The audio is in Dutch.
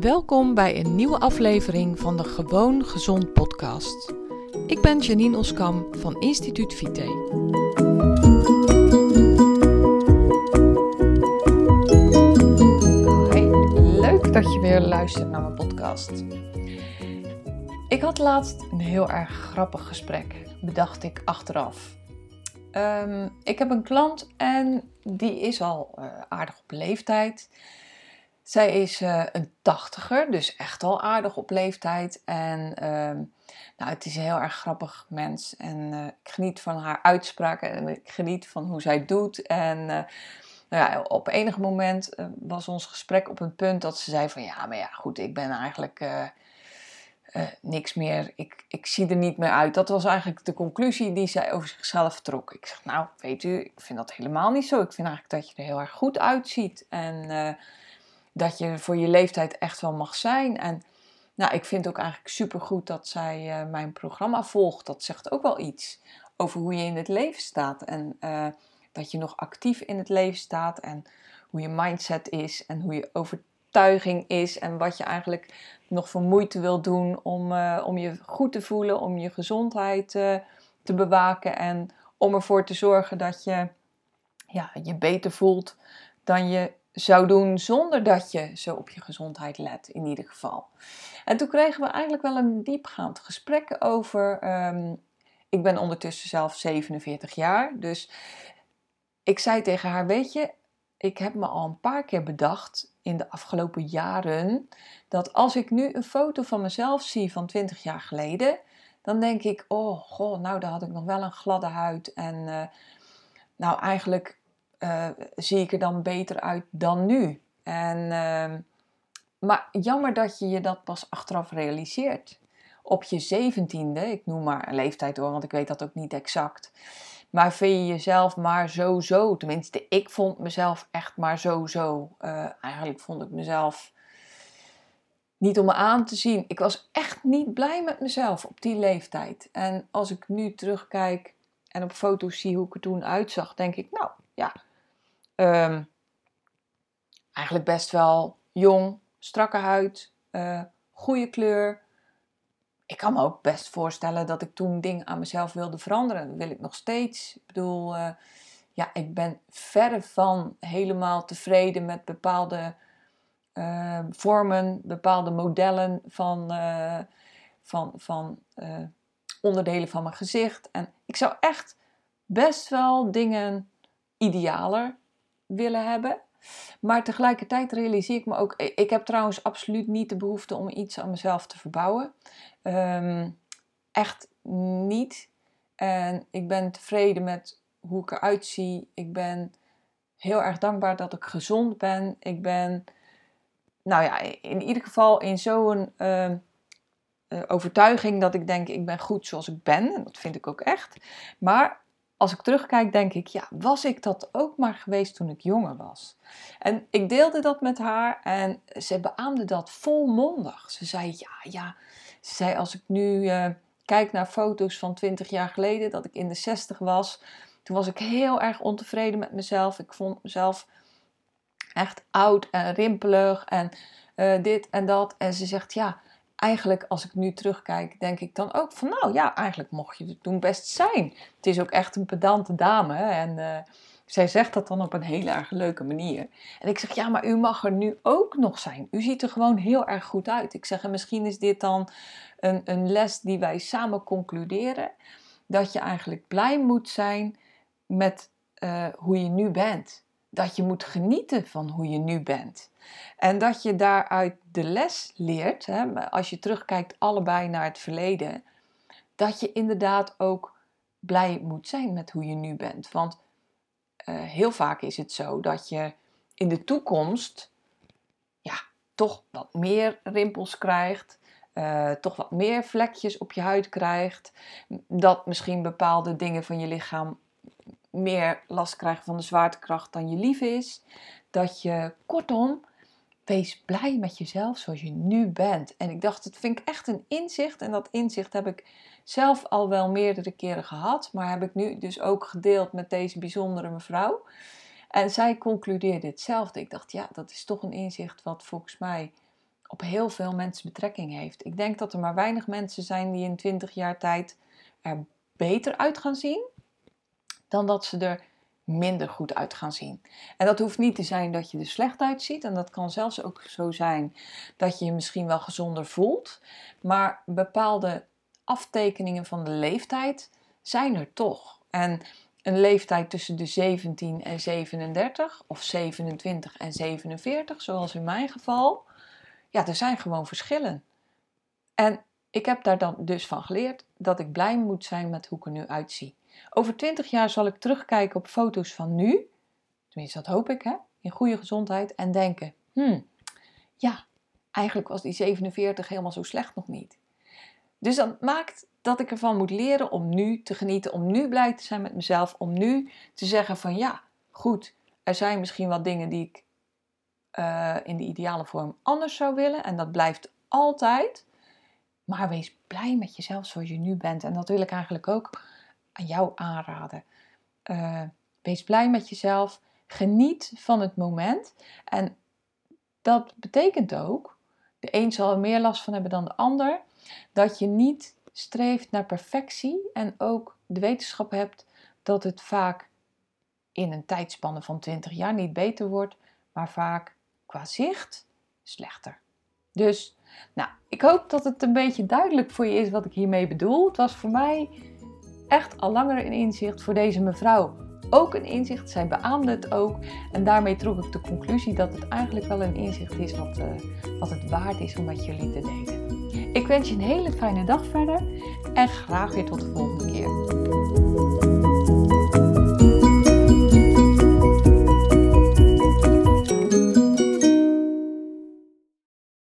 Welkom bij een nieuwe aflevering van de Gewoon Gezond podcast. Ik ben Janine Oskam van Instituut Vite. Hoi, leuk dat je weer luistert naar mijn podcast. Ik had laatst een heel erg grappig gesprek, bedacht ik achteraf. Ehm, ik heb een klant en die is al uh, aardig op leeftijd. Zij is uh, een tachtiger, dus echt al aardig op leeftijd. En uh, nou, het is een heel erg grappig mens. En uh, ik geniet van haar uitspraken en ik geniet van hoe zij doet. En nou ja, op enig moment was ons gesprek op een punt dat ze zei van... Ja, maar ja, goed, ik ben eigenlijk niks meer. Ik, ik zie er niet meer uit. Dat was eigenlijk de conclusie die zij over zichzelf trok. Ik zeg, nou, weet u, ik vind dat helemaal niet zo. Ik vind eigenlijk dat je er heel erg goed uitziet. En dat je voor je leeftijd echt wel mag zijn. En nou, ik vind ook eigenlijk supergoed dat zij uh, mijn programma volgt. Dat zegt ook wel iets over hoe je in het leven staat. En uh, dat je nog actief in het leven staat. En hoe je mindset is. En hoe je overtuiging is. En wat je eigenlijk nog voor moeite wil doen om, uh, om je goed te voelen. Om je gezondheid te bewaken. En om ervoor te zorgen dat je ja, je beter voelt dan je zou doen zonder dat je zo op je gezondheid let, in ieder geval. En toen kregen we eigenlijk wel een diepgaand gesprek over. Ehm, ik ben ondertussen zelf 47 jaar, dus ik zei tegen haar: Weet je, ik heb me al een paar keer bedacht in de afgelopen jaren dat als ik nu een foto van mezelf zie van 20 jaar geleden, dan denk ik: Oh, goh, nou, daar had ik nog wel een gladde huid en. Uh, nou, eigenlijk uh, zie ik er dan beter uit dan nu. En, uh, maar jammer dat je je dat pas achteraf realiseert. Op je zeventiende, ik noem maar een leeftijd hoor, want ik weet dat ook niet exact. Maar vind je jezelf maar zo zo. Tenminste, ik vond mezelf echt maar zo zo. Uh, eigenlijk vond ik mezelf niet om me aan te zien. Ik was echt niet blij met mezelf op die leeftijd. En als ik nu terugkijk en op foto's zie hoe ik er toen uitzag, denk ik, nou ja, Um, eigenlijk best wel jong, strakke huid, uh, goede kleur. Ik kan me ook best voorstellen dat ik toen dingen aan mezelf wilde veranderen. Dat wil ik nog steeds. Ik bedoel, uh, ja, ik ben verre van helemaal tevreden met bepaalde uh, vormen, bepaalde modellen van, van, van onderdelen van mijn gezicht. En ik zou echt best wel dingen idealer willen hebben. Maar tegelijkertijd realiseer ik me ook, ik heb trouwens absoluut niet de behoefte om iets aan mezelf te verbouwen. Um, echt niet. En ik ben tevreden met hoe ik eruit zie. Ik ben heel erg dankbaar dat ik gezond ben. Ik ben, nou ja, in ieder geval in zo'n uh, overtuiging dat ik denk, ik ben goed zoals ik ben. En dat vind ik ook echt. Maar als ik terugkijk, denk ik, ja, was ik dat ook maar geweest toen ik jonger was? En ik deelde dat met haar en ze beaamde dat volmondig. Ze zei, ja, ja. Ze zei, als ik nu uh, kijk naar foto's van 20 jaar geleden, dat ik in de 60 was, toen was ik heel erg ontevreden met mezelf. Ik vond mezelf echt oud en rimpelig en uh, dit en dat. En ze zegt, ja, eigenlijk als ik nu terugkijk, denk ik dan ook van nou ja, eigenlijk mocht je het toen best zijn. Het is ook echt een pedante dame en uh, zij zegt dat dan op een hele erg leuke manier. En ik zeg ja, maar u mag er nu ook nog zijn. U ziet er gewoon heel erg goed uit. Ik zeg en misschien is dit dan een, een les die wij samen concluderen. Dat je eigenlijk blij moet zijn met uh, hoe je nu bent dat je moet genieten van hoe je nu bent. En dat je daaruit de les leert, hè, als je terugkijkt allebei naar het verleden, dat je inderdaad ook blij moet zijn met hoe je nu bent. Want uh, heel vaak is het zo dat je in de toekomst ja, toch wat meer rimpels krijgt, uh, toch wat meer vlekjes op je huid krijgt, dat misschien bepaalde dingen van je lichaam meer last krijgen van de zwaartekracht dan je lief is. Dat je, kortom, wees blij met jezelf zoals je nu bent. En ik dacht, dat vind ik echt een inzicht. En dat inzicht heb ik zelf al wel meerdere keren gehad. Maar heb ik nu dus ook gedeeld met deze bijzondere mevrouw. En zij concludeerde hetzelfde. Ik dacht, ja, dat is toch een inzicht wat volgens mij op heel veel mensen betrekking heeft. Ik denk dat er maar weinig mensen zijn die in 20 jaar tijd er beter uit gaan zien dan dat ze er minder goed uit gaan zien. En dat hoeft niet te zijn dat je er slecht uitziet. En dat kan zelfs ook zo zijn dat je je misschien wel gezonder voelt. Maar bepaalde aftekeningen van de leeftijd zijn er toch. En een leeftijd tussen de 17 en 37 of 27 en 47, zoals in mijn geval. Ja, er zijn gewoon verschillen. En ik heb daar dan dus van geleerd dat ik blij moet zijn met hoe ik er nu uitzie. Over 20 jaar zal ik terugkijken op foto's van nu, tenminste dat hoop ik, hè, in goede gezondheid, en denken: hmm, ja, eigenlijk was die 47 helemaal zo slecht nog niet. Dus dat maakt dat ik ervan moet leren om nu te genieten, om nu blij te zijn met mezelf, om nu te zeggen van ja, goed, er zijn misschien wel dingen die ik uh, in de ideale vorm anders zou willen en dat blijft altijd. Maar wees blij met jezelf zoals je nu bent. En dat wil ik eigenlijk ook aan jou aanraden. Uh, wees blij met jezelf. Geniet van het moment. En dat betekent ook, de een zal er meer last van hebben dan de ander, dat je niet streeft naar perfectie en ook de wetenschap hebt dat het vaak in een tijdspanne van 20 jaar niet beter wordt, maar vaak qua zicht slechter. Dus, nou, ik hoop dat het een beetje duidelijk voor je is wat ik hiermee bedoel. Het was voor mij echt al langer een inzicht voor deze mevrouw. Ook een inzicht, zij beaamde het ook. En daarmee trok ik de conclusie dat het eigenlijk wel een inzicht is wat, uh, wat het waard is om met jullie te delen. Ik wens je een hele fijne dag verder en graag weer tot de volgende keer.